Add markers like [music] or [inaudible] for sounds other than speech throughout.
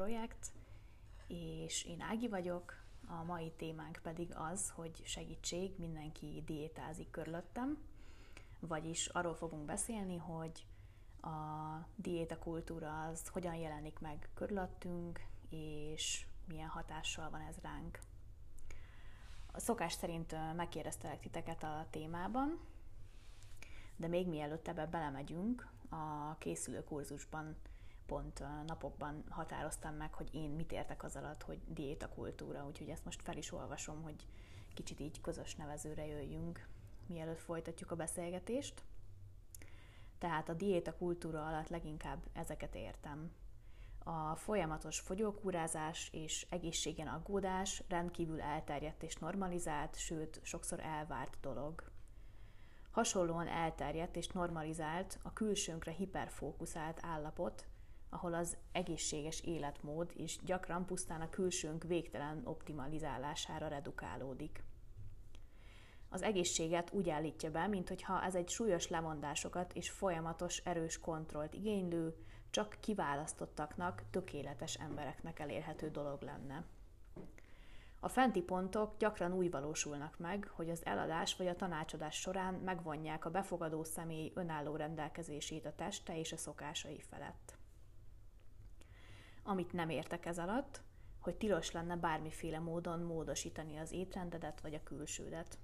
projekt, és én Ági vagyok. A mai témánk pedig az, hogy segítség, mindenki diétázik körülöttem. Vagyis arról fogunk beszélni, hogy a diéta kultúra az hogyan jelenik meg körülöttünk, és milyen hatással van ez ránk. A szokás szerint megkérdeztelek titeket a témában, de még mielőtt ebbe belemegyünk, a készülő kurzusban pont napokban határoztam meg, hogy én mit értek az alatt, hogy diéta kultúra, úgyhogy ezt most fel is olvasom, hogy kicsit így közös nevezőre jöjjünk, mielőtt folytatjuk a beszélgetést. Tehát a diéta kultúra alatt leginkább ezeket értem. A folyamatos fogyókúrázás és egészségen aggódás rendkívül elterjedt és normalizált, sőt, sokszor elvárt dolog. Hasonlóan elterjedt és normalizált a külsőnkre hiperfókuszált állapot, ahol az egészséges életmód is gyakran pusztán a külsőnk végtelen optimalizálására redukálódik. Az egészséget úgy állítja be, mintha ez egy súlyos lemondásokat és folyamatos erős kontrollt igénylő, csak kiválasztottaknak, tökéletes embereknek elérhető dolog lenne. A fenti pontok gyakran úgy valósulnak meg, hogy az eladás vagy a tanácsadás során megvonják a befogadó személy önálló rendelkezését a teste és a szokásai felett. Amit nem értek ez alatt, hogy tilos lenne bármiféle módon módosítani az étrendedet vagy a külsődet.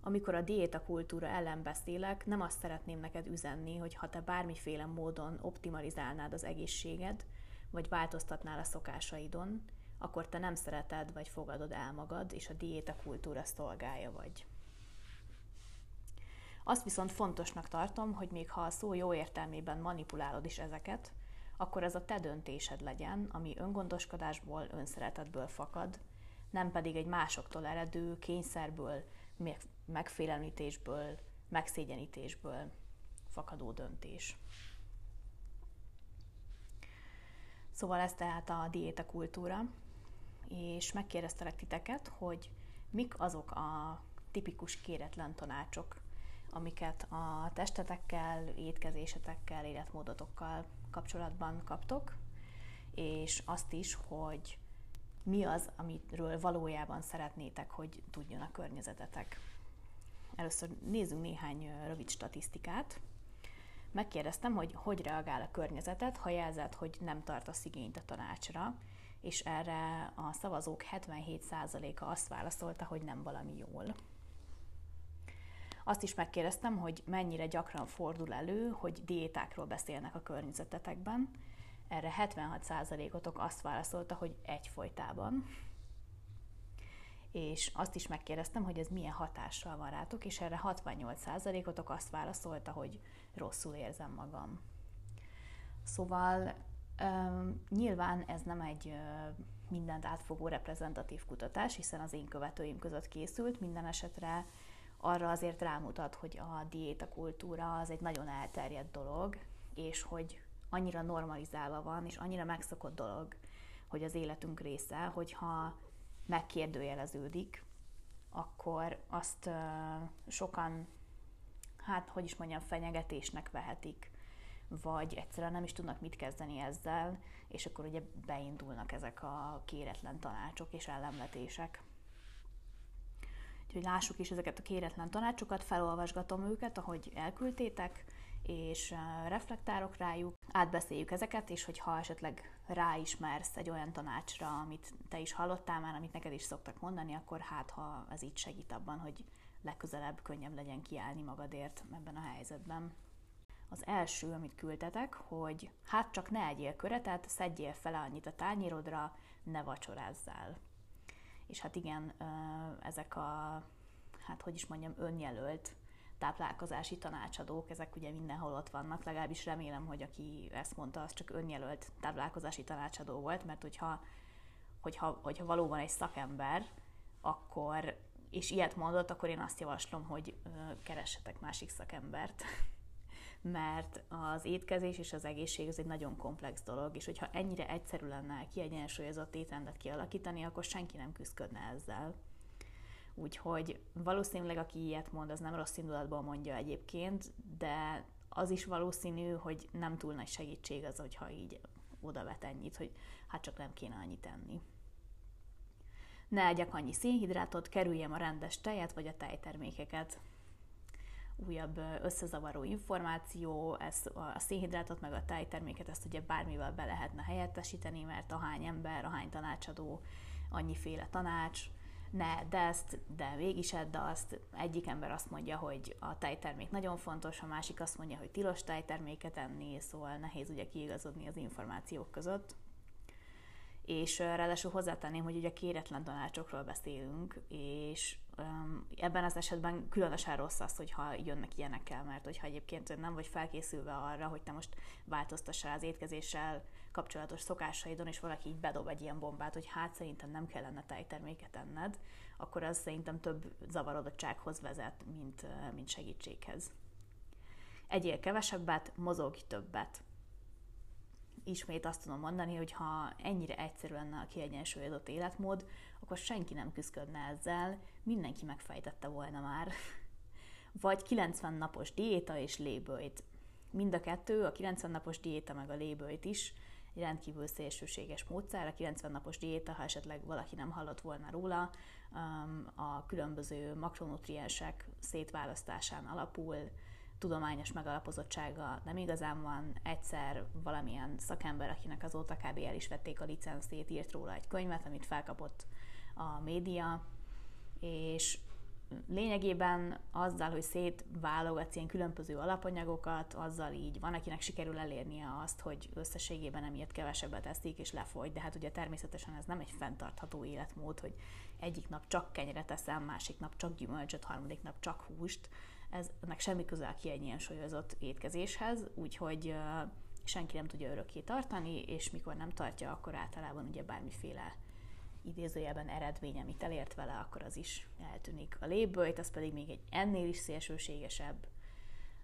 Amikor a diéta kultúra ellen beszélek, nem azt szeretném neked üzenni, hogy ha te bármiféle módon optimalizálnád az egészséged, vagy változtatnál a szokásaidon, akkor te nem szereted vagy fogadod el magad, és a diéta kultúra szolgája vagy. Azt viszont fontosnak tartom, hogy még ha a szó jó értelmében manipulálod is ezeket, akkor ez a te döntésed legyen, ami öngondoskodásból, önszeretetből fakad, nem pedig egy másoktól eredő kényszerből, megfélemlítésből, megszégyenítésből fakadó döntés. Szóval ez tehát a diéta kultúra, és megkérdeztelek titeket, hogy mik azok a tipikus kéretlen tanácsok, amiket a testetekkel, étkezésetekkel, életmódotokkal kapcsolatban kaptok, és azt is, hogy mi az, amiről valójában szeretnétek, hogy tudjon a környezetetek. Először nézzünk néhány rövid statisztikát. Megkérdeztem, hogy hogy reagál a környezetet, ha jelzed, hogy nem tartasz igényt a tanácsra, és erre a szavazók 77%-a azt válaszolta, hogy nem valami jól. Azt is megkérdeztem, hogy mennyire gyakran fordul elő, hogy diétákról beszélnek a környezetetekben. Erre 76%-otok azt válaszolta, hogy egyfolytában. És azt is megkérdeztem, hogy ez milyen hatással van rátok, és erre 68%-otok azt válaszolta, hogy rosszul érzem magam. Szóval nyilván ez nem egy mindent átfogó reprezentatív kutatás, hiszen az én követőim között készült, minden esetre arra azért rámutat, hogy a diéta kultúra az egy nagyon elterjedt dolog, és hogy annyira normalizálva van, és annyira megszokott dolog, hogy az életünk része, hogyha megkérdőjeleződik, akkor azt sokan, hát hogy is mondjam, fenyegetésnek vehetik, vagy egyszerűen nem is tudnak mit kezdeni ezzel, és akkor ugye beindulnak ezek a kéretlen tanácsok és ellenvetések. Úgyhogy lássuk is ezeket a kéretlen tanácsokat, felolvasgatom őket, ahogy elküldtétek, és reflektálok rájuk, átbeszéljük ezeket, és hogyha esetleg ráismersz egy olyan tanácsra, amit te is hallottál már, amit neked is szoktak mondani, akkor hát ha ez így segít abban, hogy legközelebb könnyebb legyen kiállni magadért ebben a helyzetben. Az első, amit küldtetek, hogy hát csak ne egyél köretet, szedjél fel annyit a tányérodra, ne vacsorázzál. És hát igen, ezek a, hát hogy is mondjam, önjelölt táplálkozási tanácsadók, ezek ugye mindenhol ott vannak, legalábbis remélem, hogy aki ezt mondta, az csak önjelölt táplálkozási tanácsadó volt, mert hogyha, hogyha, hogyha valóban egy szakember, akkor, és ilyet mondott, akkor én azt javaslom, hogy keressetek másik szakembert [laughs] mert az étkezés és az egészség az egy nagyon komplex dolog, és hogyha ennyire egyszerű lenne kiegyensúlyozott étrendet kialakítani, akkor senki nem küzdködne ezzel. Úgyhogy valószínűleg aki ilyet mond, az nem rossz indulatból mondja egyébként, de az is valószínű, hogy nem túl nagy segítség az, hogyha így oda vet ennyit, hogy hát csak nem kéne annyit enni. Ne egyek annyi szénhidrátot, kerüljem a rendes tejet vagy a tejtermékeket. Újabb összezavaró információ, ez a szénhidrátot meg a tejterméket, ezt ugye bármivel be lehetne helyettesíteni, mert ahány ember, ahány tanácsadó, annyiféle tanács, ne de ezt, de mégis edd azt. Egyik ember azt mondja, hogy a tejtermék nagyon fontos, a másik azt mondja, hogy tilos tejterméket enni, szóval nehéz ugye kiigazodni az információk között. És ráadásul hozzátenném, hogy ugye kéretlen tanácsokról beszélünk, és ebben az esetben különösen rossz az, hogyha jönnek ilyenekkel, mert hogyha egyébként nem vagy felkészülve arra, hogy te most változtassál az étkezéssel kapcsolatos szokásaidon, és valaki így bedob egy ilyen bombát, hogy hát szerintem nem kellene tejterméket enned, akkor az szerintem több zavarodottsághoz vezet, mint, mint segítséghez. Egyél kevesebbet, mozogj többet ismét azt tudom mondani, hogy ha ennyire egyszerű lenne a kiegyensúlyozott életmód, akkor senki nem küzdködne ezzel, mindenki megfejtette volna már. Vagy 90 napos diéta és lébőjt. Mind a kettő, a 90 napos diéta meg a lébőjt is egy rendkívül szélsőséges módszer. A 90 napos diéta, ha esetleg valaki nem hallott volna róla, um, a különböző makronutriensek szétválasztásán alapul, tudományos megalapozottsága nem igazán van. Egyszer valamilyen szakember, akinek azóta kb. el is vették a licenszét, írt róla egy könyvet, amit felkapott a média, és lényegében azzal, hogy szétválogatsz ilyen különböző alapanyagokat, azzal így van, akinek sikerül elérnie azt, hogy összességében emiatt kevesebbet eszik és lefogy, de hát ugye természetesen ez nem egy fenntartható életmód, hogy egyik nap csak kenyeret eszem, másik nap csak gyümölcsöt, harmadik nap csak húst, ez, ennek semmi köze a kiegyensúlyozott étkezéshez, úgyhogy senki nem tudja örökké tartani, és mikor nem tartja, akkor általában ugye bármiféle idézőjelben eredmény, amit elért vele, akkor az is eltűnik. A lébőjt, az pedig még egy ennél is szélsőségesebb,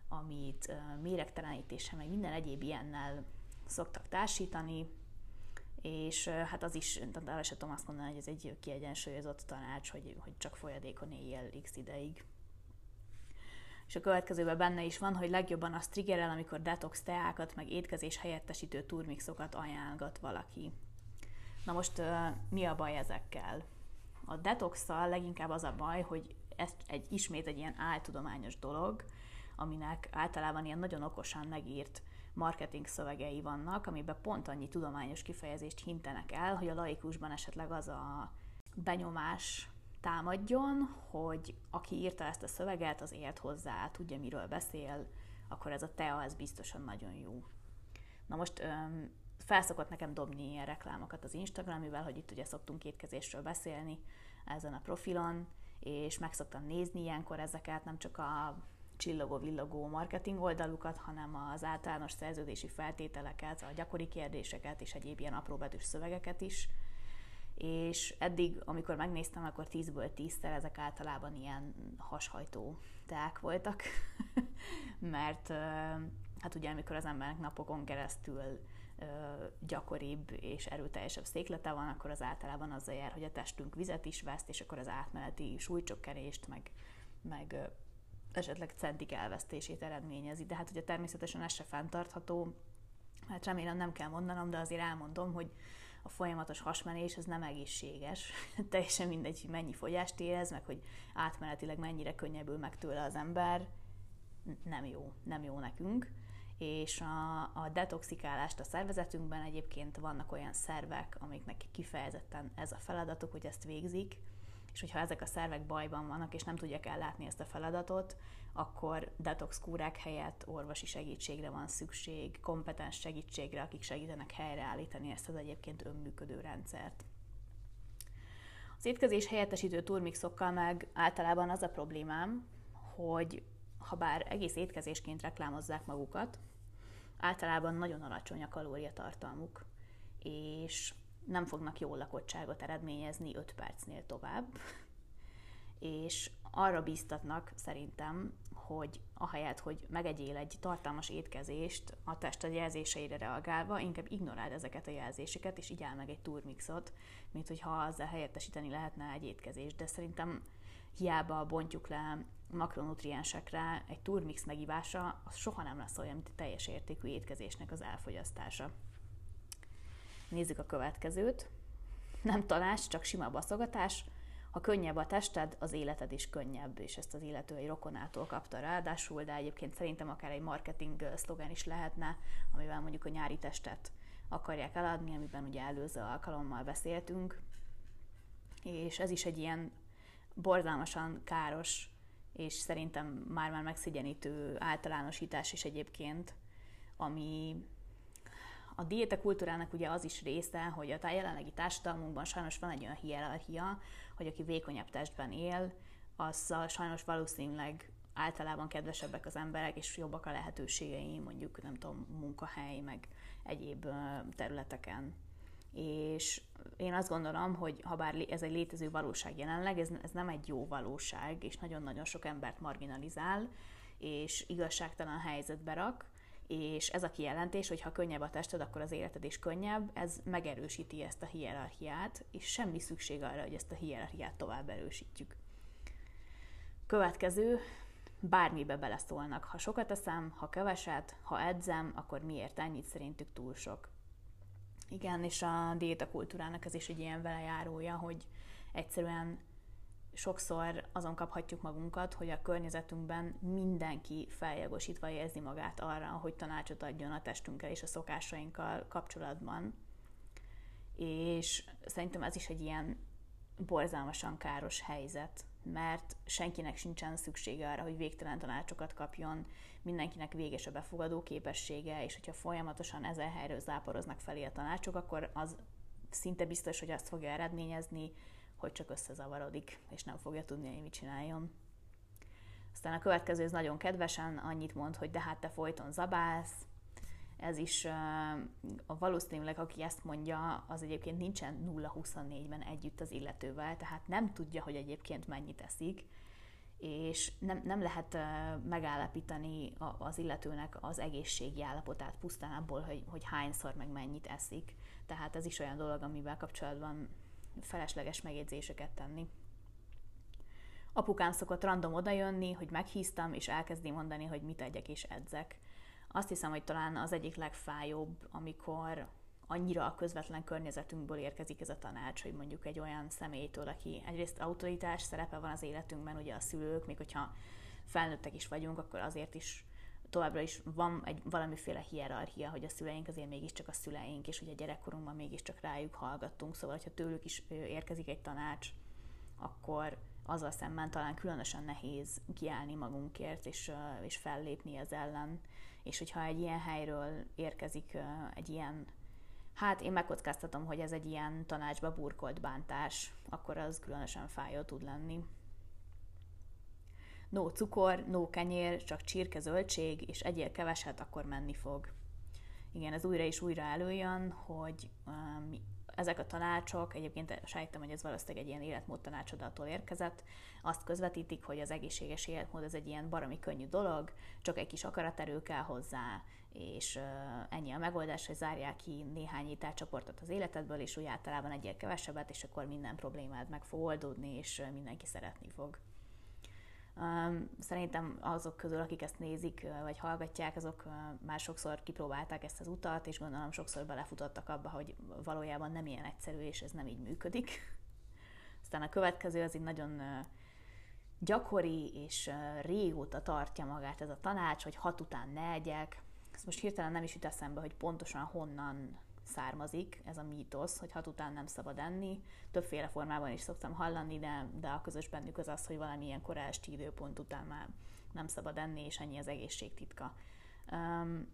amit méregtelenítéssel, meg minden egyéb ilyennel szoktak társítani, és hát az is, arra sem tudom azt mondani, hogy ez egy kiegyensúlyozott tanács, hogy, hogy csak folyadékon éjjel x ideig és a következőben benne is van, hogy legjobban az triggerel, amikor detox teákat, meg étkezés helyettesítő turmixokat ajánlgat valaki. Na most mi a baj ezekkel? A detoxsal leginkább az a baj, hogy ez egy, ismét egy ilyen áltudományos dolog, aminek általában ilyen nagyon okosan megírt marketing szövegei vannak, amiben pont annyi tudományos kifejezést hintenek el, hogy a laikusban esetleg az a benyomás támadjon, hogy aki írta ezt a szöveget, az ért hozzá, tudja, miről beszél, akkor ez a tea, ez biztosan nagyon jó. Na most felszokott nekem dobni ilyen reklámokat az Instagram, mivel hogy itt ugye szoktunk kétkezésről beszélni ezen a profilon, és meg szoktam nézni ilyenkor ezeket, nem csak a csillogó-villogó marketing oldalukat, hanem az általános szerződési feltételeket, a gyakori kérdéseket és egyéb ilyen apróbetűs szövegeket is. És eddig, amikor megnéztem, akkor 10-ből 10-szer ezek általában ilyen hashajtó teák voltak, [laughs] mert hát ugye amikor az embernek napokon keresztül gyakoribb és erőteljesebb széklete van, akkor az általában azzal jár, hogy a testünk vizet is veszt, és akkor az átmeneti súlycsökkenést, meg, meg esetleg centik elvesztését eredményezi. De hát ugye természetesen ez se fenntartható, hát remélem nem kell mondanom, de azért elmondom, hogy a folyamatos hasmenés az nem egészséges. [laughs] Teljesen mindegy, hogy mennyi fogyást érez, meg hogy átmenetileg mennyire könnyebbül meg tőle az ember, nem jó, nem jó nekünk. És a, a detoxikálást a szervezetünkben egyébként vannak olyan szervek, amiknek kifejezetten ez a feladatuk, hogy ezt végzik, és hogyha ezek a szervek bajban vannak, és nem tudják ellátni ezt a feladatot, akkor detox kúrák helyett orvosi segítségre van szükség, kompetens segítségre, akik segítenek helyreállítani ezt az egyébként önműködő rendszert. Az étkezés helyettesítő turmixokkal meg általában az a problémám, hogy ha bár egész étkezésként reklámozzák magukat, általában nagyon alacsony a kalóriatartalmuk, és nem fognak jó lakottságot eredményezni 5 percnél tovább, és arra bíztatnak szerintem, hogy ahelyett, hogy megegyél egy tartalmas étkezést a test a jelzéseire reagálva, inkább ignoráld ezeket a jelzéseket, és így meg egy turmixot, mint hogyha azzal helyettesíteni lehetne egy étkezést. De szerintem hiába bontjuk le makronutriensekre egy turmix megívása, az soha nem lesz olyan, mint a teljes értékű étkezésnek az elfogyasztása. Nézzük a következőt. Nem tanács, csak sima baszogatás. Ha könnyebb a tested, az életed is könnyebb, és ezt az illető egy rokonától kapta ráadásul, de egyébként szerintem akár egy marketing szlogen is lehetne, amivel mondjuk a nyári testet akarják eladni, amiben ugye előző alkalommal beszéltünk. És ez is egy ilyen borzalmasan káros és szerintem már-már megszigyenítő általánosítás is egyébként, ami a diéta kultúrának ugye az is része, hogy a jelenlegi társadalmunkban sajnos van egy olyan hierarchia, hogy aki vékonyabb testben él, az sajnos valószínűleg általában kedvesebbek az emberek, és jobbak a lehetőségei, mondjuk nem tudom, munkahely, meg egyéb területeken. És én azt gondolom, hogy ha bár ez egy létező valóság jelenleg, ez, ez nem egy jó valóság, és nagyon-nagyon sok embert marginalizál, és igazságtalan helyzetbe rak, és ez a kijelentés, hogy ha könnyebb a tested, akkor az életed is könnyebb, ez megerősíti ezt a hierarchiát, és semmi szükség arra, hogy ezt a hierarchiát tovább erősítjük. Következő, bármibe beleszólnak. Ha sokat eszem, ha keveset, ha edzem, akkor miért ennyit szerintük túl sok. Igen, és a diétakultúrának ez is egy ilyen velejárója, hogy egyszerűen sokszor azon kaphatjuk magunkat, hogy a környezetünkben mindenki feljagosítva érzi magát arra, hogy tanácsot adjon a testünkkel és a szokásainkkal kapcsolatban. És szerintem ez is egy ilyen borzalmasan káros helyzet, mert senkinek sincsen szüksége arra, hogy végtelen tanácsokat kapjon, mindenkinek véges a befogadó képessége, és hogyha folyamatosan ezer helyről záporoznak felé a tanácsok, akkor az szinte biztos, hogy azt fogja eredményezni, hogy csak összezavarodik, és nem fogja tudni, hogy mit csináljon. Aztán a következő ez nagyon kedvesen annyit mond, hogy de hát te folyton zabálsz, ez is uh, valószínűleg, aki ezt mondja, az egyébként nincsen 0-24-ben együtt az illetővel, tehát nem tudja, hogy egyébként mennyit eszik, és nem, nem lehet megállapítani az illetőnek az egészségi állapotát pusztán abból, hogy, hogy hányszor meg mennyit eszik. Tehát ez is olyan dolog, amivel kapcsolatban felesleges megjegyzéseket tenni. Apukám szokott random odajönni, hogy meghíztam, és elkezdi mondani, hogy mit egyek és edzek azt hiszem, hogy talán az egyik legfájóbb, amikor annyira a közvetlen környezetünkből érkezik ez a tanács, hogy mondjuk egy olyan személytől, aki egyrészt autoritás szerepe van az életünkben, ugye a szülők, még hogyha felnőttek is vagyunk, akkor azért is továbbra is van egy valamiféle hierarchia, hogy a szüleink azért mégiscsak a szüleink, és ugye gyerekkorunkban mégiscsak rájuk hallgattunk, szóval ha tőlük is érkezik egy tanács, akkor azzal szemben talán különösen nehéz kiállni magunkért, és, és fellépni ez ellen. És hogyha egy ilyen helyről érkezik egy ilyen, hát én megkockáztatom, hogy ez egy ilyen tanácsba burkolt bántás, akkor az különösen fájó tud lenni. No cukor, no kenyér, csak csirke, zöldség, és egyél keveset, akkor menni fog. Igen, ez újra és újra előjön, hogy um, ezek a tanácsok, egyébként sejtem, hogy ez valószínűleg egy ilyen életmód tanácsodattól érkezett, azt közvetítik, hogy az egészséges életmód ez egy ilyen baromi könnyű dolog, csak egy kis akaraterő kell hozzá, és ennyi a megoldás, hogy zárják ki néhány ételcsoportot az életedből, és úgy általában egyel kevesebbet, és akkor minden problémád meg fog oldódni, és mindenki szeretni fog. Szerintem azok közül, akik ezt nézik vagy hallgatják, azok már sokszor kipróbálták ezt az utat, és gondolom sokszor belefutottak abba, hogy valójában nem ilyen egyszerű, és ez nem így működik. [laughs] Aztán a következő az egy nagyon gyakori és régóta tartja magát ez a tanács, hogy hat után ne egyek. Ezt most hirtelen nem is jut eszembe, hogy pontosan honnan származik ez a mítosz, hogy hat után nem szabad enni. Többféle formában is szoktam hallani, de, de a közös bennük az az, hogy valamilyen korásti időpont után már nem szabad enni, és ennyi az egészség titka. Um,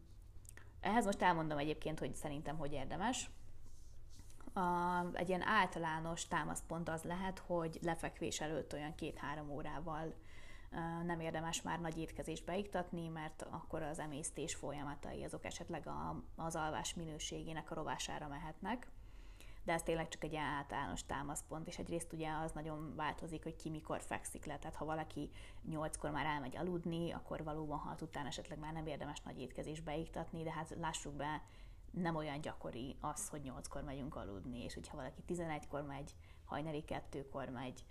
ehhez most elmondom egyébként, hogy szerintem hogy érdemes. A, egy ilyen általános támaszpont az lehet, hogy lefekvés előtt olyan két-három órával nem érdemes már nagy étkezést beiktatni, mert akkor az emésztés folyamatai azok esetleg a, az alvás minőségének a rovására mehetnek. De ez tényleg csak egy általános támaszpont, és egyrészt ugye az nagyon változik, hogy ki mikor fekszik le. Tehát ha valaki nyolckor már elmegy aludni, akkor valóban hat után esetleg már nem érdemes nagy étkezést beiktatni, de hát lássuk be, nem olyan gyakori az, hogy nyolckor megyünk aludni, és hogyha valaki 11-kor megy, hajnali kettőkor megy,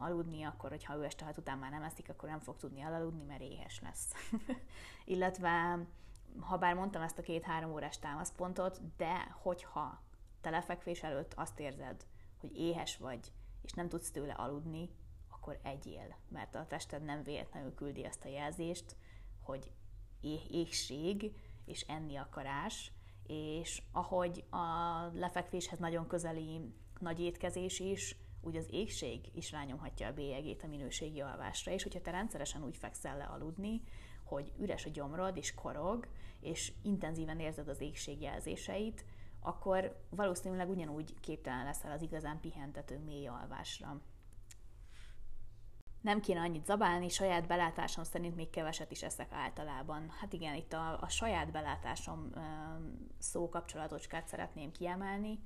aludni, akkor hogyha ő este hat után már nem eszik, akkor nem fog tudni elaludni, mert éhes lesz. [laughs] Illetve, ha bár mondtam ezt a két-három órás támaszpontot, de hogyha te lefekvés előtt azt érzed, hogy éhes vagy, és nem tudsz tőle aludni, akkor egyél, mert a tested nem véletlenül küldi ezt a jelzést, hogy éhség és enni akarás, és ahogy a lefekvéshez nagyon közeli nagy étkezés is, úgy az égség is rányomhatja a bélyegét a minőségi alvásra, és hogyha te rendszeresen úgy fekszel le aludni, hogy üres a gyomrod és korog, és intenzíven érzed az égség jelzéseit, akkor valószínűleg ugyanúgy képtelen leszel az igazán pihentető mély alvásra. Nem kéne annyit zabálni, saját belátásom szerint még keveset is eszek általában. Hát igen, itt a, a saját belátásom szó kapcsolatocskát szeretném kiemelni.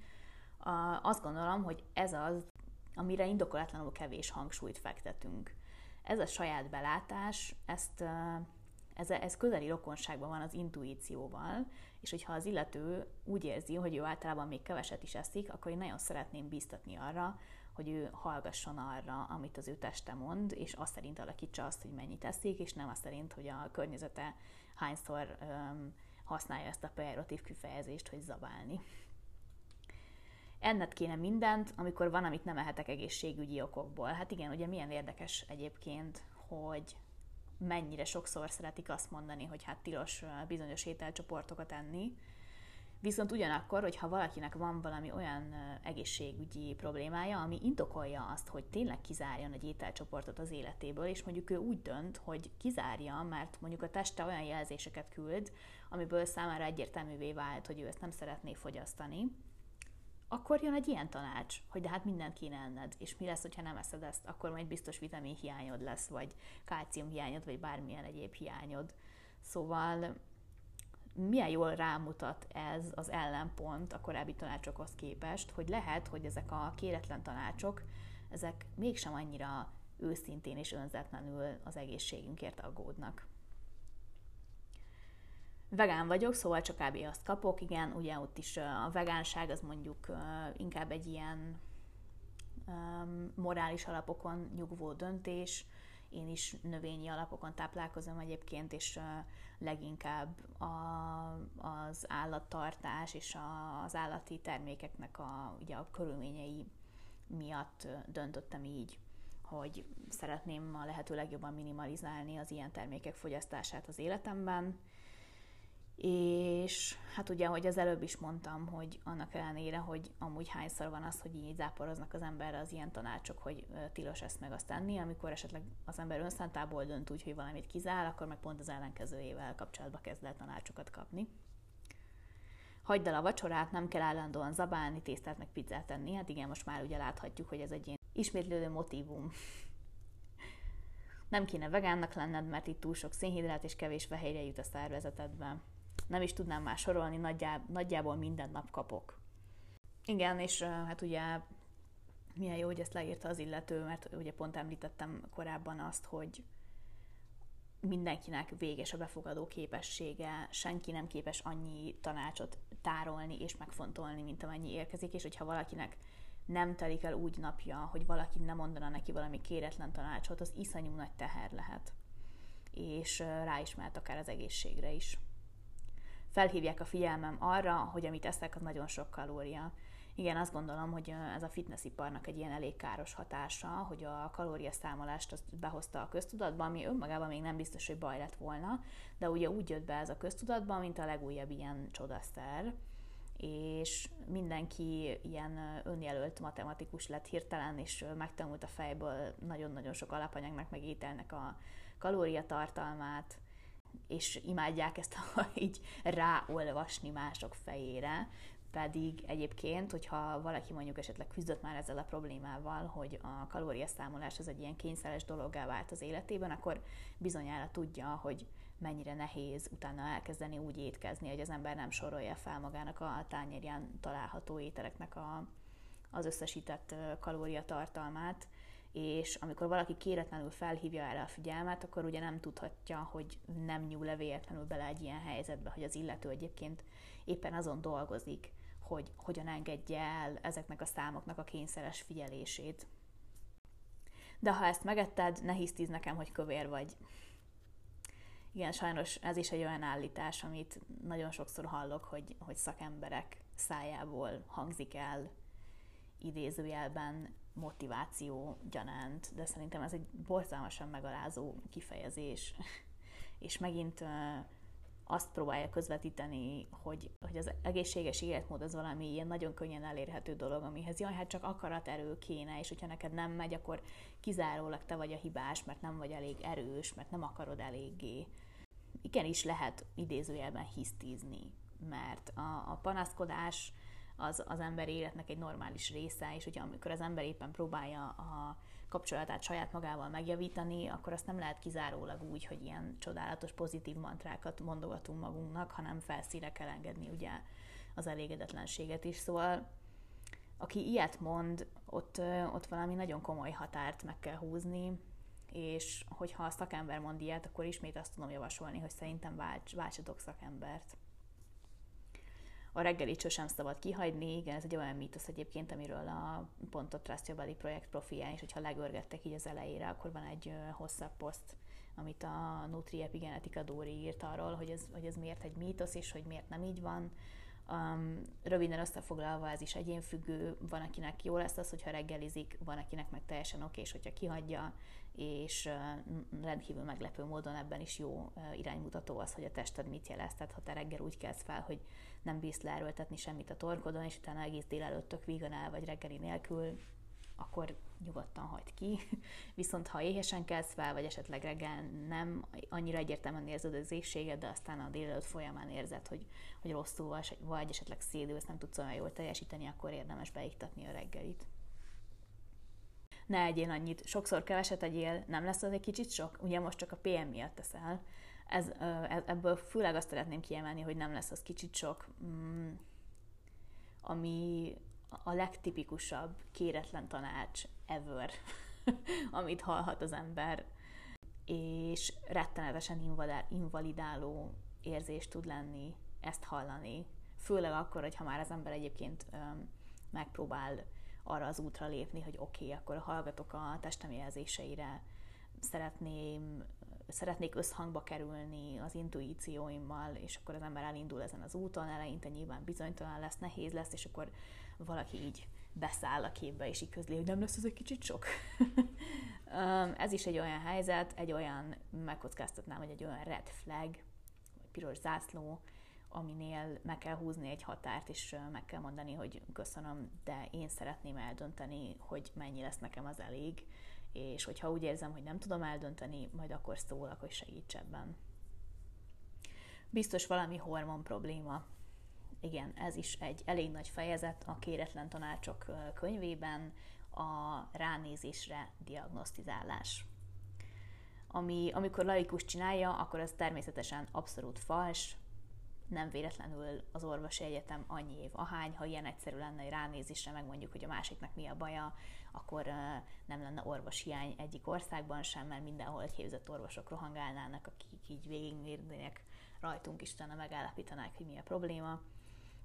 Azt gondolom, hogy ez az, amire indokolatlanul kevés hangsúlyt fektetünk. Ez a saját belátás, ezt ez, ez közeli rokonságban van az intuícióval, és hogyha az illető úgy érzi, hogy ő általában még keveset is eszik, akkor én nagyon szeretném bíztatni arra, hogy ő hallgasson arra, amit az ő teste mond, és azt szerint alakítsa azt, hogy mennyit eszik, és nem azt szerint, hogy a környezete hányszor öm, használja ezt a pejoratív kifejezést, hogy zabálni. Enned kéne mindent, amikor van, amit nem ehetek egészségügyi okokból. Hát igen, ugye milyen érdekes egyébként, hogy mennyire sokszor szeretik azt mondani, hogy hát tilos bizonyos ételcsoportokat enni, Viszont ugyanakkor, hogyha valakinek van valami olyan egészségügyi problémája, ami indokolja azt, hogy tényleg kizárjon egy ételcsoportot az életéből, és mondjuk ő úgy dönt, hogy kizárja, mert mondjuk a teste olyan jelzéseket küld, amiből számára egyértelművé vált, hogy ő ezt nem szeretné fogyasztani, akkor jön egy ilyen tanács, hogy de hát mindent kéne enned, és mi lesz, ha nem eszed ezt, akkor majd biztos vitamin hiányod lesz, vagy kálcium hiányod, vagy bármilyen egyéb hiányod. Szóval milyen jól rámutat ez az ellenpont a korábbi tanácsokhoz képest, hogy lehet, hogy ezek a kéretlen tanácsok, ezek mégsem annyira őszintén és önzetlenül az egészségünkért aggódnak. Vegán vagyok, szóval csak kb. azt kapok, igen, ugye ott is a vegánság az mondjuk inkább egy ilyen morális alapokon nyugvó döntés, én is növényi alapokon táplálkozom egyébként, és leginkább a, az állattartás és a, az állati termékeknek a, ugye a körülményei miatt döntöttem így, hogy szeretném a lehető legjobban minimalizálni az ilyen termékek fogyasztását az életemben, és hát ugye, hogy az előbb is mondtam, hogy annak ellenére, hogy amúgy hányszor van az, hogy így záporoznak az emberre az ilyen tanácsok, hogy tilos ezt meg azt tenni, amikor esetleg az ember önszántából dönt úgy, hogy valamit kizár, akkor meg pont az ellenkezőjével kapcsolatba kezd el tanácsokat kapni. Hagyd el a vacsorát, nem kell állandóan zabálni, tésztát meg pizzát tenni. Hát igen, most már ugye láthatjuk, hogy ez egy ilyen ismétlődő motivum. Nem kéne vegánnak lenned, mert itt túl sok szénhidrát és kevés fehérje jut a szervezetedbe nem is tudnám már sorolni, nagyjából, nagyjából minden nap kapok. Igen, és hát ugye milyen jó, hogy ezt leírta az illető, mert ugye pont említettem korábban azt, hogy mindenkinek véges a befogadó képessége, senki nem képes annyi tanácsot tárolni és megfontolni, mint amennyi érkezik, és hogyha valakinek nem telik el úgy napja, hogy valaki nem mondana neki valami kéretlen tanácsot, az iszonyú nagy teher lehet. És rá is mehet akár az egészségre is felhívják a figyelmem arra, hogy amit eszek, az nagyon sok kalória. Igen, azt gondolom, hogy ez a fitnessiparnak egy ilyen elég káros hatása, hogy a kalóriaszámolást azt behozta a köztudatba, ami önmagában még nem biztos, hogy baj lett volna, de ugye úgy jött be ez a köztudatba, mint a legújabb ilyen csodaszer, és mindenki ilyen önjelölt matematikus lett hirtelen, és megtanult a fejből nagyon-nagyon sok alapanyagnak, meg ételnek a kalóriatartalmát, és imádják ezt [laughs] így ráolvasni mások fejére, pedig egyébként, hogyha valaki mondjuk esetleg küzdött már ezzel a problémával, hogy a kalóriaszámolás az egy ilyen kényszeres dologgá vált az életében, akkor bizonyára tudja, hogy mennyire nehéz utána elkezdeni úgy étkezni, hogy az ember nem sorolja fel magának a tányérján található ételeknek a, az összesített kalóriatartalmát, és amikor valaki kéretlenül felhívja erre a figyelmet, akkor ugye nem tudhatja, hogy nem nyúl-e véletlenül bele egy ilyen helyzetbe, hogy az illető egyébként éppen azon dolgozik, hogy hogyan engedje el ezeknek a számoknak a kényszeres figyelését. de ha ezt megetted, ne hisztíz nekem, hogy kövér vagy. Igen, sajnos ez is egy olyan állítás, amit nagyon sokszor hallok, hogy, hogy szakemberek szájából hangzik el idézőjelben motiváció gyanánt, de szerintem ez egy borzalmasan megalázó kifejezés. [laughs] És megint azt próbálja közvetíteni, hogy, hogy az egészséges életmód az valami ilyen nagyon könnyen elérhető dolog, amihez jaj, hát csak akaraterő kéne, és hogyha neked nem megy, akkor kizárólag te vagy a hibás, mert nem vagy elég erős, mert nem akarod eléggé. Igenis lehet idézőjelben hisztízni, mert a, a panaszkodás az, az ember életnek egy normális része, és ugye amikor az ember éppen próbálja a kapcsolatát saját magával megjavítani, akkor azt nem lehet kizárólag úgy, hogy ilyen csodálatos pozitív mantrákat mondogatunk magunknak, hanem felszíre kell engedni ugye az elégedetlenséget is. Szóval aki ilyet mond, ott, ott valami nagyon komoly határt meg kell húzni, és hogyha a szakember mond ilyet, akkor ismét azt tudom javasolni, hogy szerintem válts, váltsatok szakembert a reggelit sosem szabad kihagyni, igen, ez egy olyan mítosz egyébként, amiről a Pontot Trust Your Body projekt profián is, hogyha legörgettek így az elejére, akkor van egy hosszabb poszt, amit a Nutri Epigenetika Dóri írt arról, hogy ez, hogy ez miért egy mítosz, és hogy miért nem így van. Um, röviden összefoglalva ez is egyénfüggő, van akinek jó lesz az, hogyha reggelizik, van akinek meg teljesen oké, és hogyha kihagyja, és uh, rendkívül meglepő módon ebben is jó uh, iránymutató az, hogy a tested mit jelez. Tehát ha te reggel úgy kezd fel, hogy nem bízsz leerőltetni semmit a torkodon, és utána egész délelőtt tök vígan el vagy reggeli nélkül, akkor nyugodtan hagyd ki. [laughs] Viszont ha éhesen kezd fel, vagy esetleg reggel nem annyira egyértelműen érzed az égséget, de aztán a délelőtt folyamán érzed, hogy, hogy rosszul vagy, vagy esetleg szédülsz, nem tudsz olyan jól teljesíteni, akkor érdemes beiktatni a reggelit. Ne egyél annyit, sokszor keveset egyél, nem lesz az egy kicsit sok? Ugye most csak a PM miatt teszel, ez, ebből főleg azt szeretném kiemelni, hogy nem lesz az kicsit sok, mm, ami a legtipikusabb kéretlen tanács ever, [laughs] amit hallhat az ember, és rettenetesen invalidáló érzés tud lenni ezt hallani. Főleg akkor, hogyha már az ember egyébként megpróbál arra az útra lépni, hogy oké, okay, akkor hallgatok a testem jelzéseire, szeretném szeretnék összhangba kerülni az intuícióimmal, és akkor az ember elindul ezen az úton, eleinte nyilván bizonytalan lesz, nehéz lesz, és akkor valaki így beszáll a képbe, és így közli, hogy nem lesz ez egy kicsit sok. [laughs] ez is egy olyan helyzet, egy olyan, megkockáztatnám, hogy egy olyan red flag, vagy piros zászló, aminél meg kell húzni egy határt, és meg kell mondani, hogy köszönöm, de én szeretném eldönteni, hogy mennyi lesz nekem az elég, és hogyha úgy érzem, hogy nem tudom eldönteni, majd akkor szólok, hogy segíts ebben. Biztos valami hormon probléma. Igen, ez is egy elég nagy fejezet a kéretlen tanácsok könyvében, a ránézésre diagnosztizálás. Ami, amikor laikus csinálja, akkor az természetesen abszolút fals, nem véletlenül az orvosi egyetem annyi év ahány, ha ilyen egyszerű lenne, hogy ránézésre megmondjuk, hogy a másiknak mi a baja, akkor nem lenne orvoshiány egyik országban sem, mert mindenhol egy képzett orvosok rohangálnának, akik így végigmérnének rajtunk, is utána megállapítanák, hogy mi a probléma.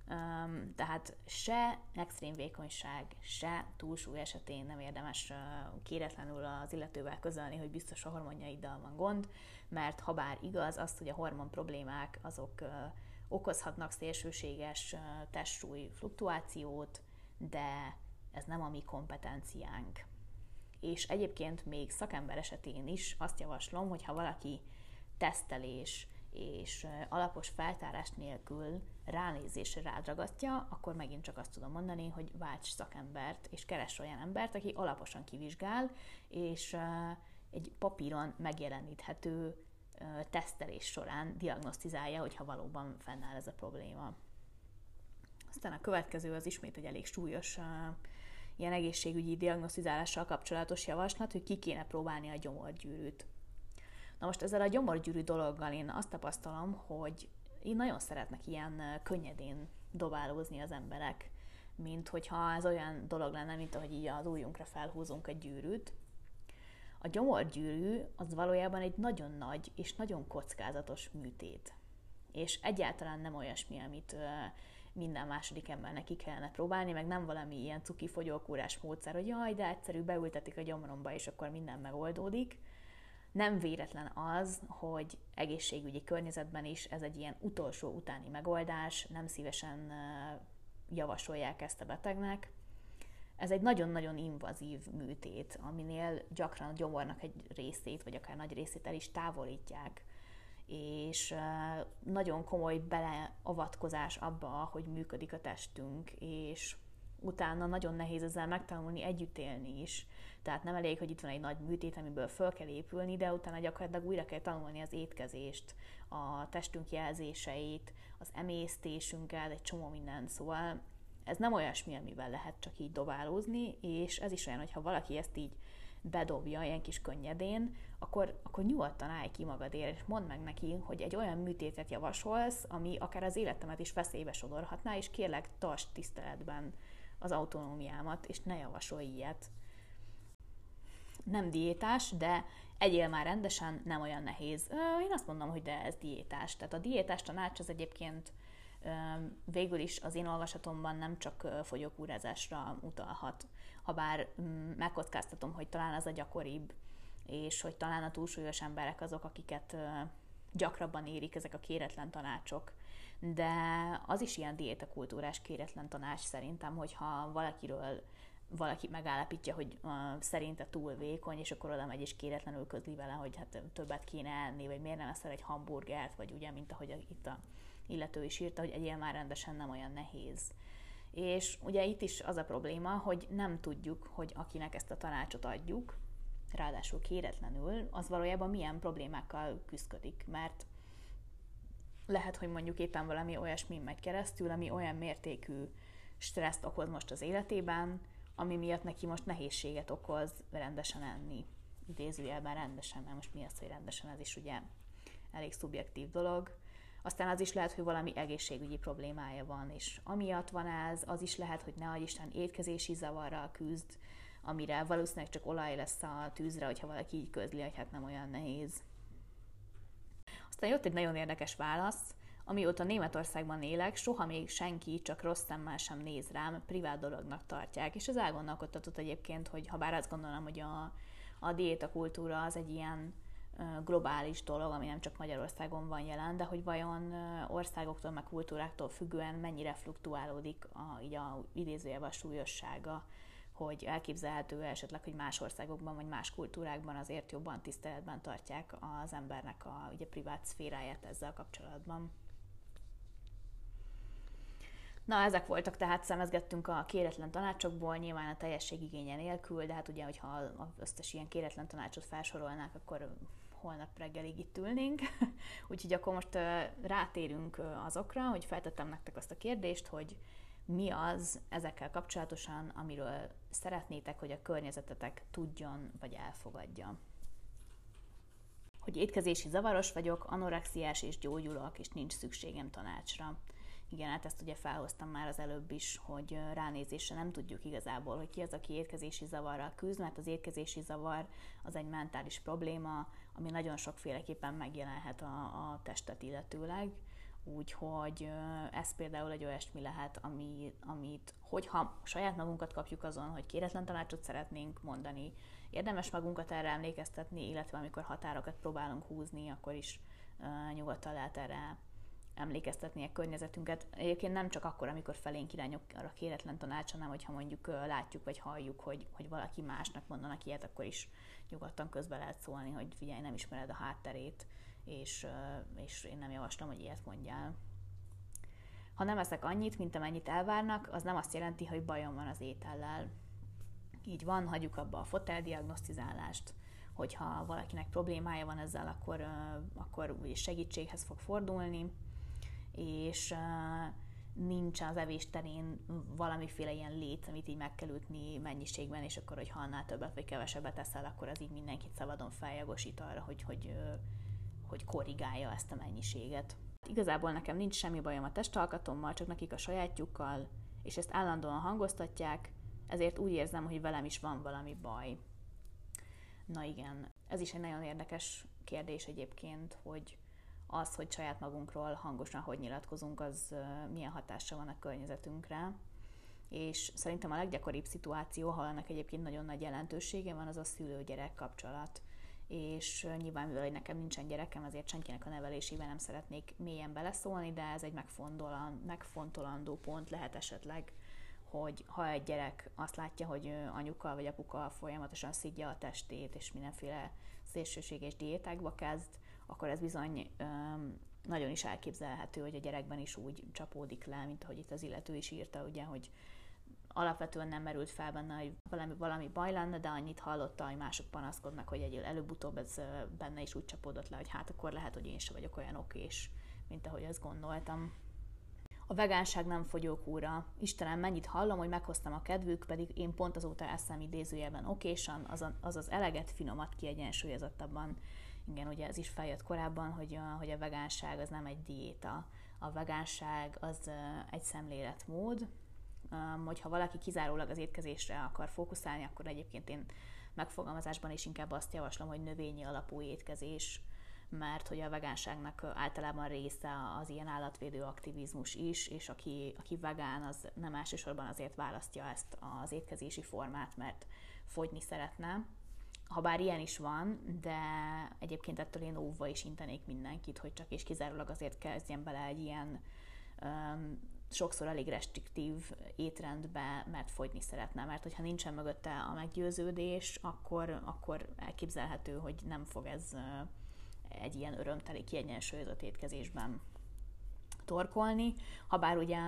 Um, tehát se extrém vékonyság, se túlsúly esetén nem érdemes uh, kéretlenül az illetővel közölni, hogy biztos a hormonjaiddal van gond, mert ha bár igaz, azt, hogy a hormon problémák azok uh, okozhatnak szélsőséges testsúly fluktuációt, de ez nem a mi kompetenciánk. És egyébként még szakember esetén is azt javaslom, hogy ha valaki tesztelés és alapos feltárás nélkül ránézésre rádragasztja, akkor megint csak azt tudom mondani, hogy válts szakembert, és keres olyan embert, aki alaposan kivizsgál, és egy papíron megjeleníthető tesztelés során diagnosztizálja, hogyha valóban fennáll ez a probléma. Aztán a következő az ismét egy elég súlyos ilyen egészségügyi diagnosztizálással kapcsolatos javaslat, hogy ki kéne próbálni a gyomorgyűrűt. Na most ezzel a gyomorgyűrű dologgal én azt tapasztalom, hogy én nagyon szeretnek ilyen könnyedén dobálózni az emberek, mint hogyha ez olyan dolog lenne, mint ahogy így az ujjunkra felhúzunk egy gyűrűt. A gyomorgyűrű az valójában egy nagyon nagy és nagyon kockázatos műtét. És egyáltalán nem olyasmi, amit minden második embernek ki kellene próbálni, meg nem valami ilyen cuki fogyókúrás módszer, hogy jaj, de egyszerű, beültetik a gyomromba, és akkor minden megoldódik. Nem véletlen az, hogy egészségügyi környezetben is ez egy ilyen utolsó utáni megoldás, nem szívesen javasolják ezt a betegnek. Ez egy nagyon-nagyon invazív műtét, aminél gyakran a gyomornak egy részét, vagy akár nagy részét el is távolítják és nagyon komoly beleavatkozás abba, hogy működik a testünk, és utána nagyon nehéz ezzel megtanulni együtt élni is. Tehát nem elég, hogy itt van egy nagy műtét, amiből föl kell épülni, de utána gyakorlatilag újra kell tanulni az étkezést, a testünk jelzéseit, az emésztésünket, egy csomó minden. Szóval ez nem olyasmi, amivel lehet csak így dobálózni, és ez is olyan, hogyha valaki ezt így bedobja ilyen kis könnyedén, akkor, akkor nyugodtan állj ki magadért, és mondd meg neki, hogy egy olyan műtétet javasolsz, ami akár az életemet is veszélybe sodorhatná, és kérlek, tartsd tiszteletben az autonómiámat, és ne javasolj ilyet. Nem diétás, de egyél már rendesen, nem olyan nehéz. Én azt mondom, hogy de ez diétás. Tehát a diétás tanács az egyébként végül is az én olvasatomban nem csak fogyókúrázásra utalhat, ha bár mm, megkockáztatom, hogy talán az a gyakoribb, és hogy talán a túlsúlyos emberek azok, akiket gyakrabban érik ezek a kéretlen tanácsok. De az is ilyen diétakultúrás kéretlen tanács szerintem, hogyha valakiről valaki megállapítja, hogy uh, szerinte túl vékony, és akkor oda megy és kéretlenül közli vele, hogy hát többet kéne enni, vagy miért nem eszel egy hamburgert, vagy ugye, mint ahogy itt a illető is írta, hogy egyél már rendesen nem olyan nehéz. És ugye itt is az a probléma, hogy nem tudjuk, hogy akinek ezt a tanácsot adjuk, ráadásul kéretlenül, az valójában milyen problémákkal küzdik, mert lehet, hogy mondjuk éppen valami olyasmi megy keresztül, ami olyan mértékű stresszt okoz most az életében, ami miatt neki most nehézséget okoz rendesen enni. Idézőjelben rendesen, mert most mi az, hogy rendesen, ez is ugye elég szubjektív dolog. Aztán az is lehet, hogy valami egészségügyi problémája van, és amiatt van ez, az is lehet, hogy ne Isten étkezési zavarral küzd, amire valószínűleg csak olaj lesz a tűzre, hogyha valaki így közli, hogy hát nem olyan nehéz. Aztán jött egy nagyon érdekes válasz, amióta Németországban élek, soha még senki csak rossz szemmel sem néz rám, privát dolognak tartják. És ez elgondolkodtatott egyébként, hogy ha bár azt gondolom, hogy a, a diétakultúra az egy ilyen globális dolog, ami nem csak Magyarországon van jelen, de hogy vajon országoktól, meg kultúráktól függően mennyire fluktuálódik a, így a idézőjelben a súlyossága, hogy elképzelhető esetleg, hogy más országokban vagy más kultúrákban azért jobban tiszteletben tartják az embernek a ugye, privát szféráját ezzel kapcsolatban. Na, ezek voltak, tehát szemezgettünk a kéretlen tanácsokból, nyilván a teljesség igénye nélkül, de hát ugye, hogyha az összes ilyen kéretlen tanácsot felsorolnák, akkor holnap reggelig itt ülnénk. [laughs] Úgyhogy akkor most rátérünk azokra, hogy feltettem nektek azt a kérdést, hogy mi az ezekkel kapcsolatosan, amiről szeretnétek, hogy a környezetetek tudjon vagy elfogadja. Hogy étkezési zavaros vagyok, anorexiás és gyógyulok, és nincs szükségem tanácsra. Igen, hát ezt ugye felhoztam már az előbb is, hogy ránézésre nem tudjuk igazából, hogy ki az, aki étkezési zavarral küzd, mert az étkezési zavar az egy mentális probléma, ami nagyon sokféleképpen megjelenhet a, a testet illetőleg. Úgyhogy ez például egy olyasmi lehet, ami, amit, hogyha saját magunkat kapjuk azon, hogy kéretlen tanácsot szeretnénk mondani, érdemes magunkat erre emlékeztetni, illetve amikor határokat próbálunk húzni, akkor is uh, nyugodtan lehet erre emlékeztetni a környezetünket. Egyébként nem csak akkor, amikor felénk irányok arra kéretlen tanács, hanem hogyha mondjuk látjuk vagy halljuk, hogy, hogy valaki másnak mondanak ilyet, akkor is nyugodtan közbe lehet szólni, hogy figyelj, nem ismered a hátterét, és, és én nem javaslom, hogy ilyet mondjál. Ha nem eszek annyit, mint amennyit elvárnak, az nem azt jelenti, hogy bajom van az étellel. Így van, hagyjuk abba a foteldiagnosztizálást, hogyha valakinek problémája van ezzel, akkor, akkor segítséghez fog fordulni, és nincs az evés terén valamiféle ilyen lét, amit így meg kell ütni mennyiségben, és akkor, hogy ha annál többet vagy kevesebbet eszel, akkor az így mindenkit szabadon feljogosít arra, hogy, hogy, hogy korrigálja ezt a mennyiséget. Igazából nekem nincs semmi bajom a testalkatommal, csak nekik a sajátjukkal, és ezt állandóan hangoztatják, ezért úgy érzem, hogy velem is van valami baj. Na igen, ez is egy nagyon érdekes kérdés egyébként, hogy az, hogy saját magunkról hangosan hogy nyilatkozunk, az milyen hatással van a környezetünkre. És szerintem a leggyakoribb szituáció, ha ennek egyébként nagyon nagy jelentősége van, az a szülő-gyerek kapcsolat. És nyilván, mivel nekem nincsen gyerekem, ezért senkinek a nevelésével nem szeretnék mélyen beleszólni, de ez egy megfontolandó pont lehet esetleg, hogy ha egy gyerek azt látja, hogy anyuka vagy apuka folyamatosan szidja a testét, és mindenféle szélsőséges diétákba kezd, akkor ez bizony nagyon is elképzelhető, hogy a gyerekben is úgy csapódik le, mint ahogy itt az illető is írta, ugye, hogy alapvetően nem merült fel benne, hogy valami, valami baj lenne, de annyit hallotta, hogy mások panaszkodnak, hogy egy előbb-utóbb ez benne is úgy csapódott le, hogy hát akkor lehet, hogy én sem vagyok olyan okés, mint ahogy azt gondoltam. A vegánság nem fogyókúra. Istenem, mennyit hallom, hogy meghoztam a kedvük, pedig én pont azóta eszem idézőjelben okésan, az, az az eleget, finomat, kiegyensúlyozottabban. Igen, ugye ez is feljött korábban, hogy a, hogy a vegánság az nem egy diéta. A vegánság az egy szemléletmód, hogyha valaki kizárólag az étkezésre akar fókuszálni, akkor egyébként én megfogalmazásban is inkább azt javaslom, hogy növényi alapú étkezés, mert hogy a vegánságnak általában része az ilyen állatvédő aktivizmus is, és aki, aki vegán, az nem elsősorban azért választja ezt az étkezési formát, mert fogyni szeretne. Ha bár ilyen is van, de egyébként ettől én óvva is intenék mindenkit, hogy csak és kizárólag azért kezdjen bele egy ilyen um, sokszor elég restriktív étrendbe, mert fogyni szeretne, mert hogyha nincsen mögötte a meggyőződés, akkor, akkor elképzelhető, hogy nem fog ez egy ilyen örömteli, kiegyensúlyozott étkezésben torkolni, ha bár ugye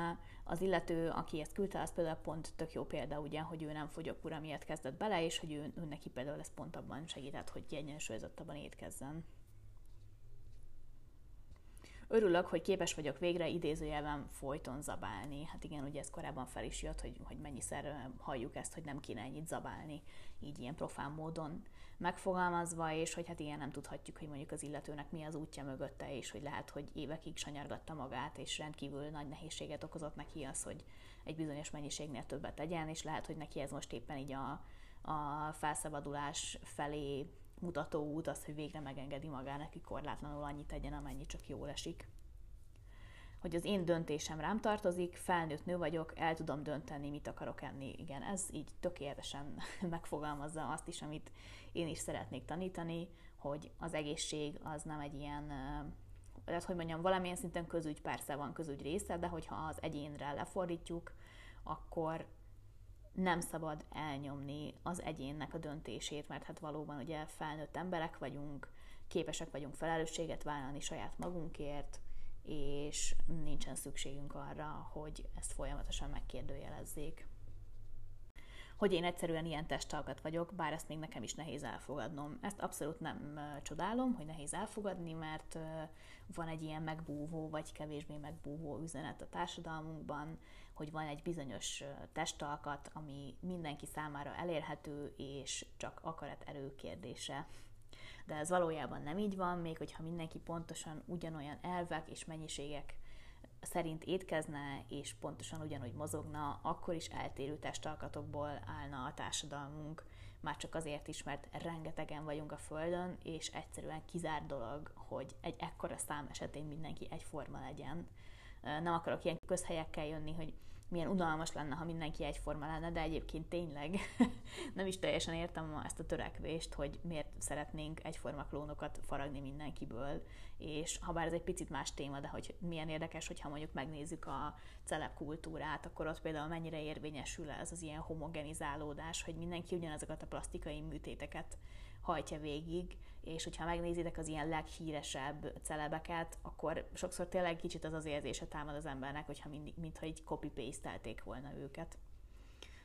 az illető, aki ezt küldte, az például pont tök jó példa, ugye, hogy ő nem fogyókúra miatt kezdett bele, és hogy ő, ő neki például ez pont abban segített, hogy kiegyensúlyozottabban étkezzen. Örülök, hogy képes vagyok végre idézőjelben folyton zabálni. Hát igen, ugye ez korábban fel is jött, hogy, hogy mennyiszer halljuk ezt, hogy nem kéne ennyit zabálni, így ilyen profán módon megfogalmazva, és hogy hát ilyen nem tudhatjuk, hogy mondjuk az illetőnek mi az útja mögötte, és hogy lehet, hogy évekig sanyargatta magát, és rendkívül nagy nehézséget okozott neki az, hogy egy bizonyos mennyiségnél többet tegyen, és lehet, hogy neki ez most éppen így a, a felszabadulás felé mutató út az, hogy végre megengedi magának, hogy korlátlanul annyit tegyen, amennyi csak jól esik. Hogy az én döntésem rám tartozik, felnőtt nő vagyok, el tudom dönteni, mit akarok enni. Igen, ez így tökéletesen [laughs] megfogalmazza azt is, amit én is szeretnék tanítani, hogy az egészség az nem egy ilyen, tehát hogy mondjam, valamilyen szinten közügy persze van közügy része, de hogyha az egyénre lefordítjuk, akkor nem szabad elnyomni az egyénnek a döntését, mert hát valóban ugye felnőtt emberek vagyunk, képesek vagyunk felelősséget vállalni saját magunkért, és nincsen szükségünk arra, hogy ezt folyamatosan megkérdőjelezzék hogy én egyszerűen ilyen testalkat vagyok, bár ezt még nekem is nehéz elfogadnom. Ezt abszolút nem csodálom, hogy nehéz elfogadni, mert van egy ilyen megbúvó, vagy kevésbé megbúvó üzenet a társadalmunkban, hogy van egy bizonyos testalkat, ami mindenki számára elérhető, és csak akarat erő kérdése. De ez valójában nem így van, még hogyha mindenki pontosan ugyanolyan elvek és mennyiségek szerint étkezne, és pontosan ugyanúgy mozogna, akkor is eltérő testalkatokból állna a társadalmunk, már csak azért is, mert rengetegen vagyunk a Földön, és egyszerűen kizár dolog, hogy egy ekkora szám esetén mindenki egyforma legyen. Nem akarok ilyen közhelyekkel jönni, hogy milyen unalmas lenne, ha mindenki egyforma lenne, de egyébként tényleg [laughs] nem is teljesen értem ezt a törekvést, hogy miért szeretnénk egyforma klónokat faragni mindenkiből, és ha bár ez egy picit más téma, de hogy milyen érdekes, hogyha mondjuk megnézzük a celeb kultúrát, akkor ott például mennyire érvényesül ez az ilyen homogenizálódás, hogy mindenki ugyanazokat a plastikai műtéteket hajtja végig, és hogyha megnézitek az ilyen leghíresebb celebeket, akkor sokszor tényleg kicsit az az érzése támad az embernek, hogyha mindig, mintha így copy paste volna őket.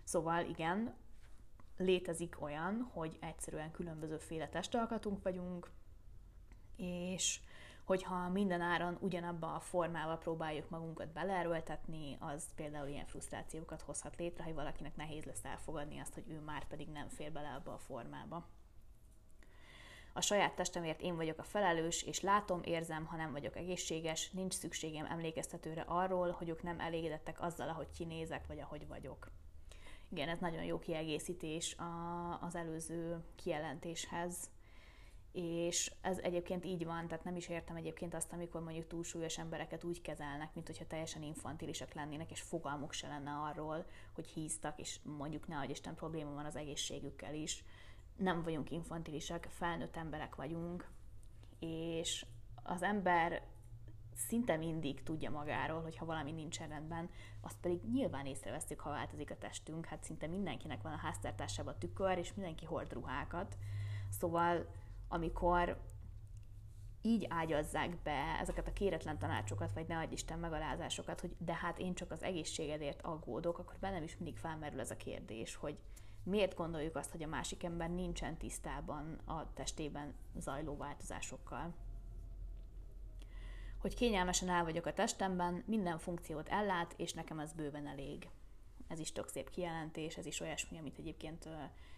Szóval igen, létezik olyan, hogy egyszerűen különbözőféle testalkatunk vagyunk, és hogyha minden áron ugyanabba a formába próbáljuk magunkat beleerőltetni, az például ilyen frusztrációkat hozhat létre, hogy valakinek nehéz lesz elfogadni azt, hogy ő már pedig nem fér bele abba a formába. A saját testemért én vagyok a felelős, és látom, érzem, ha nem vagyok egészséges, nincs szükségem emlékeztetőre arról, hogy ők nem elégedettek azzal, ahogy kinézek, vagy ahogy vagyok. Igen, ez nagyon jó kiegészítés az előző kijelentéshez, és ez egyébként így van, tehát nem is értem egyébként azt, amikor mondjuk túlsúlyos embereket úgy kezelnek, mint hogyha teljesen infantilisak lennének, és fogalmuk se lenne arról, hogy híztak, és mondjuk ne Isten probléma van az egészségükkel is. Nem vagyunk infantilisak, felnőtt emberek vagyunk, és az ember szinte mindig tudja magáról, hogy ha valami nincsen rendben, azt pedig nyilván észreveszünk, ha változik a testünk. Hát szinte mindenkinek van a háztartásában tükör, és mindenki hord ruhákat. Szóval amikor így ágyazzák be ezeket a kéretlen tanácsokat, vagy ne adj Isten megalázásokat, hogy de hát én csak az egészségedért aggódok, akkor bennem is mindig felmerül ez a kérdés, hogy miért gondoljuk azt, hogy a másik ember nincsen tisztában a testében zajló változásokkal. Hogy kényelmesen el vagyok a testemben, minden funkciót ellát, és nekem ez bőven elég. Ez is tök szép kijelentés, ez is olyasmi, amit egyébként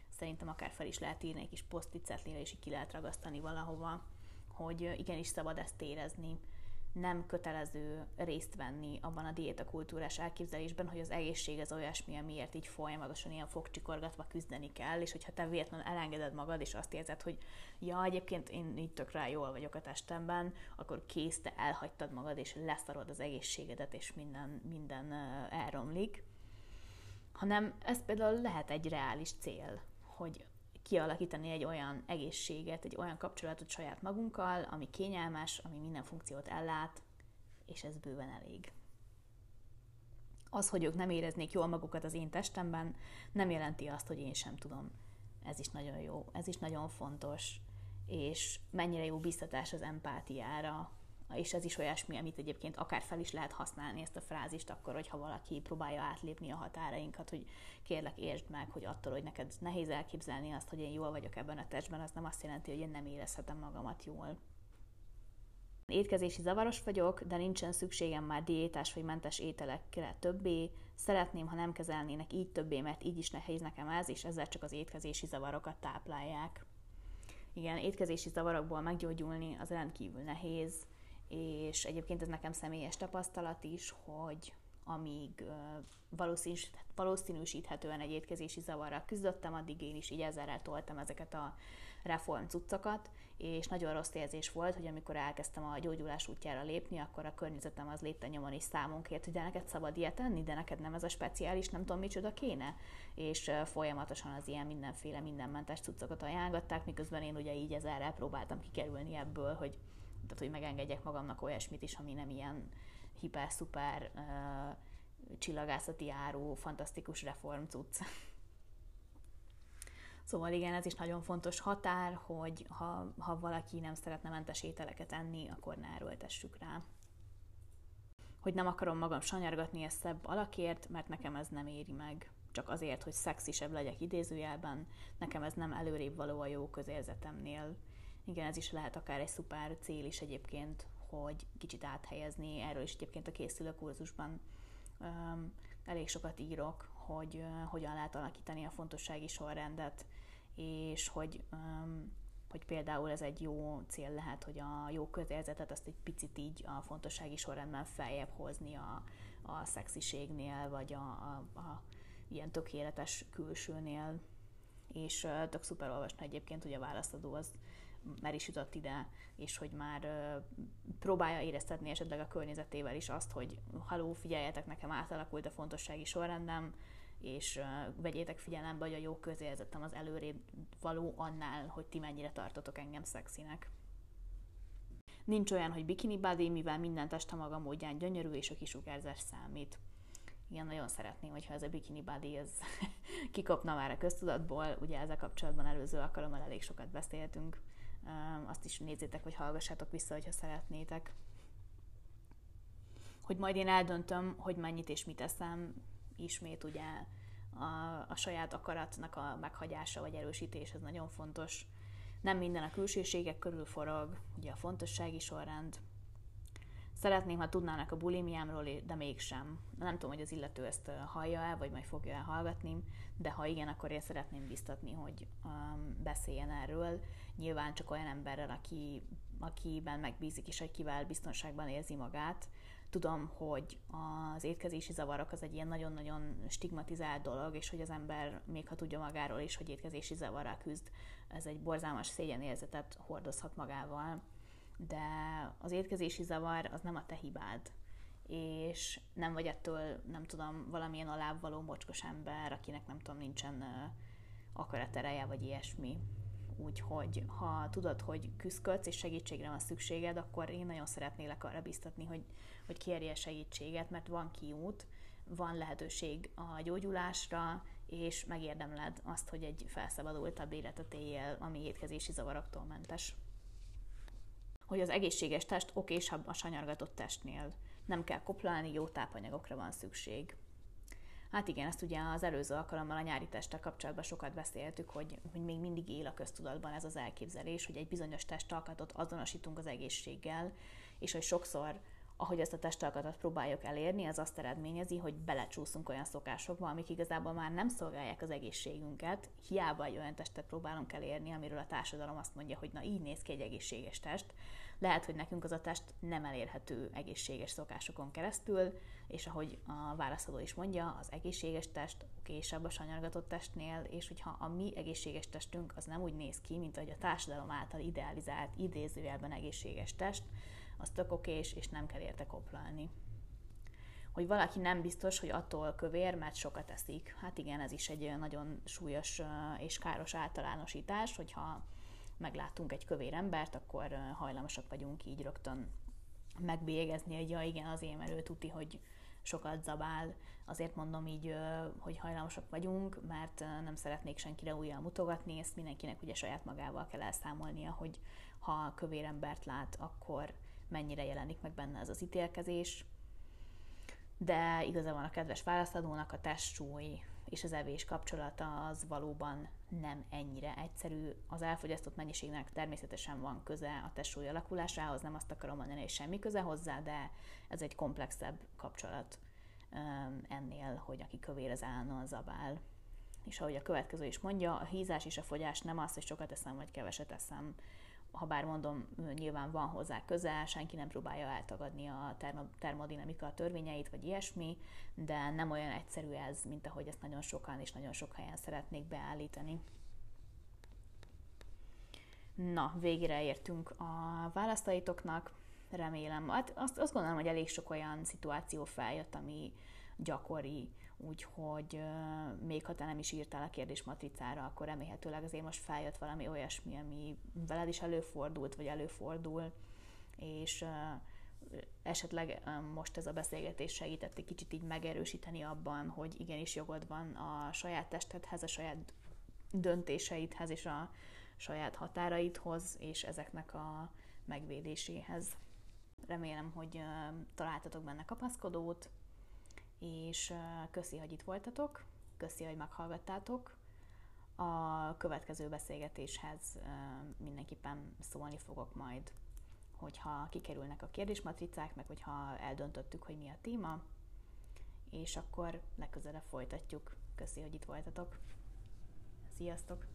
szerintem akár fel is lehet írni egy kis posztit és így ki lehet ragasztani valahova, hogy igenis szabad ezt érezni. Nem kötelező részt venni abban a diétakultúrás elképzelésben, hogy az egészség az olyasmi, amiért így folyamatosan ilyen fogcsikorgatva küzdeni kell, és hogyha te véletlenül elengeded magad, és azt érzed, hogy ja, egyébként én így tökre jól vagyok a testemben, akkor kész, te elhagytad magad, és leszarod az egészségedet, és minden, minden elromlik. Hanem ez például lehet egy reális cél, hogy kialakítani egy olyan egészséget, egy olyan kapcsolatot saját magunkkal, ami kényelmes, ami minden funkciót ellát, és ez bőven elég. Az, hogy ők nem éreznék jól magukat az én testemben, nem jelenti azt, hogy én sem tudom. Ez is nagyon jó, ez is nagyon fontos, és mennyire jó biztatás az empátiára, és ez is olyasmi, amit egyébként akár fel is lehet használni ezt a frázist akkor, hogyha valaki próbálja átlépni a határainkat, hogy kérlek értsd meg, hogy attól, hogy neked nehéz elképzelni azt, hogy én jól vagyok ebben a testben, az nem azt jelenti, hogy én nem érezhetem magamat jól. Étkezési zavaros vagyok, de nincsen szükségem már diétás vagy mentes ételekre többé. Szeretném, ha nem kezelnének így többé, mert így is nehéz nekem ez, és ezzel csak az étkezési zavarokat táplálják. Igen, étkezési zavarokból meggyógyulni az rendkívül nehéz és egyébként ez nekem személyes tapasztalat is, hogy amíg valószínűsíthetően egy étkezési zavarral küzdöttem, addig én is így ezerrel toltam ezeket a reform cuccokat, és nagyon rossz érzés volt, hogy amikor elkezdtem a gyógyulás útjára lépni, akkor a környezetem az lépte nyomon is számon kért, hogy de neked szabad ilyet enni, de neked nem ez a speciális, nem tudom micsoda kéne, és folyamatosan az ilyen mindenféle mindenmentes cuccokat ajánlották, miközben én ugye így ezerrel próbáltam kikerülni ebből, hogy tehát hogy megengedjek magamnak olyasmit is, ami nem ilyen hiper-szuper uh, csillagászati áru, fantasztikus reform cucc. Szóval igen, ez is nagyon fontos határ, hogy ha, ha valaki nem szeretne mentes ételeket enni, akkor ne erőltessük rá. Hogy nem akarom magam sanyargatni ezt szebb alakért, mert nekem ez nem éri meg. Csak azért, hogy szexisebb legyek idézőjelben, nekem ez nem előrébb való a jó közérzetemnél igen, ez is lehet akár egy szuper cél is egyébként, hogy kicsit áthelyezni. Erről is egyébként a készülő kurzusban um, elég sokat írok, hogy uh, hogyan lehet alakítani a fontossági sorrendet, és hogy, um, hogy például ez egy jó cél lehet, hogy a jó közérzetet azt egy picit így a fontossági sorrendben feljebb hozni a, a szexiségnél, vagy a, a, a ilyen tökéletes külsőnél, és tök szuper olvasni egyébként, hogy a választadó az már is jutott ide, és hogy már próbálja éreztetni esetleg a környezetével is azt, hogy haló, figyeljetek, nekem átalakult a fontossági sorrendem, és vegyétek figyelembe, hogy a jó közérzetem az előrébb való annál, hogy ti mennyire tartotok engem szexinek. Nincs olyan, hogy bikini body, mivel minden test a maga módján gyönyörű, és a kisugárzás számít. Igen, nagyon szeretném, hogyha ez a bikini body ez [laughs] kikopna már a köztudatból. Ugye ezzel kapcsolatban előző alkalommal elég sokat beszéltünk azt is nézzétek, vagy hallgassátok vissza, hogyha szeretnétek. Hogy majd én eldöntöm, hogy mennyit és mit eszem, ismét ugye a, a saját akaratnak a meghagyása vagy erősítés, ez nagyon fontos. Nem minden a külsőségek körül forog, ugye a fontossági sorrend. Szeretném, ha tudnának a bulimiámról, de mégsem. Nem tudom, hogy az illető ezt hallja el, vagy majd fogja el hallgatni, de ha igen, akkor én szeretném biztatni, hogy um, beszéljen erről, nyilván csak olyan emberrel, aki, akiben megbízik és akivel biztonságban érzi magát. tudom, hogy az étkezési zavarok az egy ilyen nagyon-nagyon stigmatizált dolog, és hogy az ember, még ha tudja magáról is, hogy étkezési zavarral küzd, ez egy borzalmas szégyenérzetet hordozhat magával. De az étkezési zavar az nem a te hibád és nem vagy ettől, nem tudom, valamilyen alávaló mocskos ember, akinek nem tudom, nincsen akaratereje, vagy ilyesmi. Úgyhogy ha tudod, hogy küzdködsz és segítségre van szükséged, akkor én nagyon szeretnélek arra biztatni, hogy, hogy kérje segítséget, mert van kiút, van lehetőség a gyógyulásra, és megérdemled azt, hogy egy felszabadultabb életet éljél, ami étkezési zavaroktól mentes. Hogy az egészséges test okésabb a sanyargatott testnél. Nem kell koplálni, jó tápanyagokra van szükség. Hát igen, ezt ugye az előző alkalommal a nyári testtel kapcsolatban sokat beszéltük, hogy, hogy még mindig él a köztudatban ez az elképzelés, hogy egy bizonyos testalkatot azonosítunk az egészséggel, és hogy sokszor ahogy ezt a testalkatot próbáljuk elérni, az azt eredményezi, hogy belecsúszunk olyan szokásokba, amik igazából már nem szolgálják az egészségünket, hiába egy olyan testet próbálunk elérni, amiről a társadalom azt mondja, hogy na így néz ki egy egészséges test. Lehet, hogy nekünk az a test nem elérhető egészséges szokásokon keresztül, és ahogy a válaszadó is mondja, az egészséges test okésebb a sanyargatott testnél, és hogyha a mi egészséges testünk az nem úgy néz ki, mint ahogy a társadalom által idealizált, idézőjelben egészséges test, az tök okés, és nem kell érte koplalni. Hogy valaki nem biztos, hogy attól kövér, mert sokat eszik. Hát igen, ez is egy nagyon súlyos és káros általánosítás, hogyha meglátunk egy kövér embert, akkor hajlamosak vagyunk így rögtön megbélyegezni, hogy ja igen, azért, mert ő tuti, hogy sokat zabál. Azért mondom így, hogy hajlamosak vagyunk, mert nem szeretnék senkire újra mutogatni, ezt mindenkinek ugye saját magával kell elszámolnia, hogy ha kövér embert lát, akkor mennyire jelenik meg benne ez az ítélkezés. De van a kedves válaszadónak a testsúly és az evés kapcsolata az valóban nem ennyire egyszerű. Az elfogyasztott mennyiségnek természetesen van köze a testsúly alakulásához, nem azt akarom mondani, hogy semmi köze hozzá, de ez egy komplexebb kapcsolat ennél, hogy aki kövér az állandóan zabál. És ahogy a következő is mondja, a hízás és a fogyás nem az, hogy sokat eszem vagy keveset eszem, ha bár mondom, nyilván van hozzá közel, senki nem próbálja eltagadni a termo- termodinamika törvényeit, vagy ilyesmi, de nem olyan egyszerű ez, mint ahogy ezt nagyon sokan és nagyon sok helyen szeretnék beállítani. Na, végére értünk a választaitoknak, remélem. Hát azt, azt gondolom, hogy elég sok olyan szituáció feljött, ami gyakori, úgyhogy még ha te nem is írtál a kérdésmatricára, akkor remélhetőleg azért most feljött valami olyasmi, ami veled is előfordult, vagy előfordul, és esetleg most ez a beszélgetés segített egy kicsit így megerősíteni abban, hogy igenis jogod van a saját testedhez, a saját döntéseidhez és a saját határaidhoz, és ezeknek a megvédéséhez. Remélem, hogy találtatok benne kapaszkodót, és köszi, hogy itt voltatok, köszi, hogy meghallgattátok. A következő beszélgetéshez mindenképpen szólni fogok majd, hogyha kikerülnek a kérdésmatricák, meg hogyha eldöntöttük, hogy mi a téma, és akkor legközelebb folytatjuk. Köszi, hogy itt voltatok. Sziasztok!